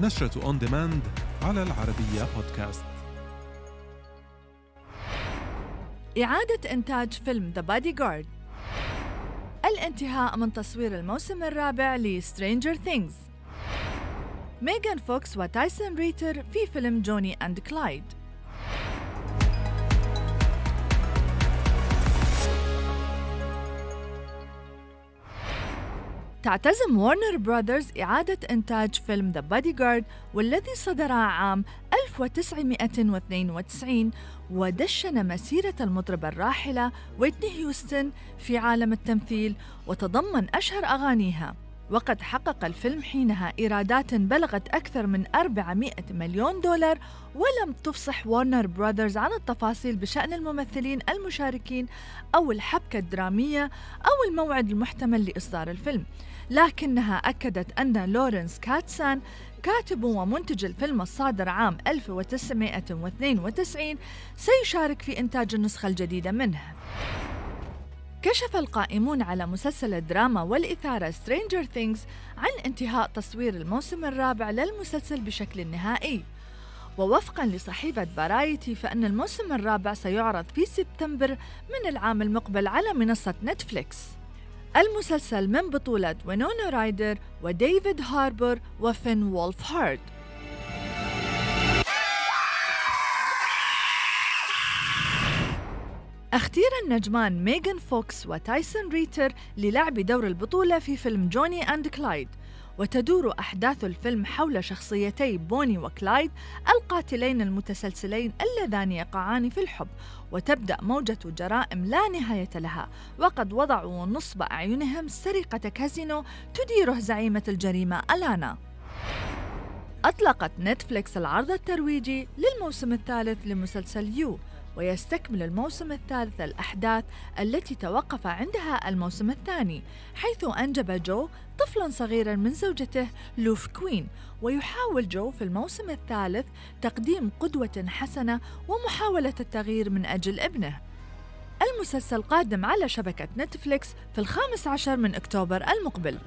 نشرة on demand على العربية بودكاست إعادة إنتاج فيلم The Bodyguard الانتهاء من تصوير الموسم الرابع ل Stranger Things ميغان فوكس وتايسون ريتر في فيلم Johnny and Clyde. تعتزم وارنر براذرز إعادة إنتاج فيلم The Bodyguard والذي صدر عام 1992 ودشن مسيرة المطربة الراحلة ويتني هيوستن في عالم التمثيل وتضمن أشهر أغانيها. وقد حقق الفيلم حينها إيرادات بلغت أكثر من 400 مليون دولار ولم تفصح وارنر براذرز عن التفاصيل بشأن الممثلين المشاركين أو الحبكة الدرامية أو الموعد المحتمل لإصدار الفيلم. لكنها أكدت أن لورنس كاتسان كاتب ومنتج الفيلم الصادر عام 1992 سيشارك في إنتاج النسخة الجديدة منه. كشف القائمون على مسلسل الدراما والإثارة Stranger Things عن انتهاء تصوير الموسم الرابع للمسلسل بشكل نهائي. ووفقا لصحيفة فرايتي فإن الموسم الرابع سيعرض في سبتمبر من العام المقبل على منصة نتفليكس المسلسل من بطولة وينونا رايدر وديفيد هاربر وفين وولف هارد أختير النجمان ميغان فوكس وتايسون ريتر للعب دور البطولة في فيلم Johnny and Clyde. وتدور أحداث الفيلم حول شخصيتي بوني وكلايد القاتلين المتسلسلين اللذان يقعان في الحب وتبدأ موجة جرائم لا نهاية لها وقد وضعوا نصب أعينهم سرقة كازينو تديره زعيمة الجريمة ألانا. أطلقت نتفليكس العرض الترويجي للموسم الثالث لمسلسل You. ويستكمل الموسم الثالث الأحداث التي توقف عندها الموسم الثاني حيث أنجب جو طفلا صغيرا من زوجته لوف كوين ويحاول جو في الموسم الثالث تقديم قدوة حسنة ومحاولة التغيير من أجل ابنه. المسلسل قادم على شبكة نتفليكس في الخامس عشر من أكتوبر المقبل.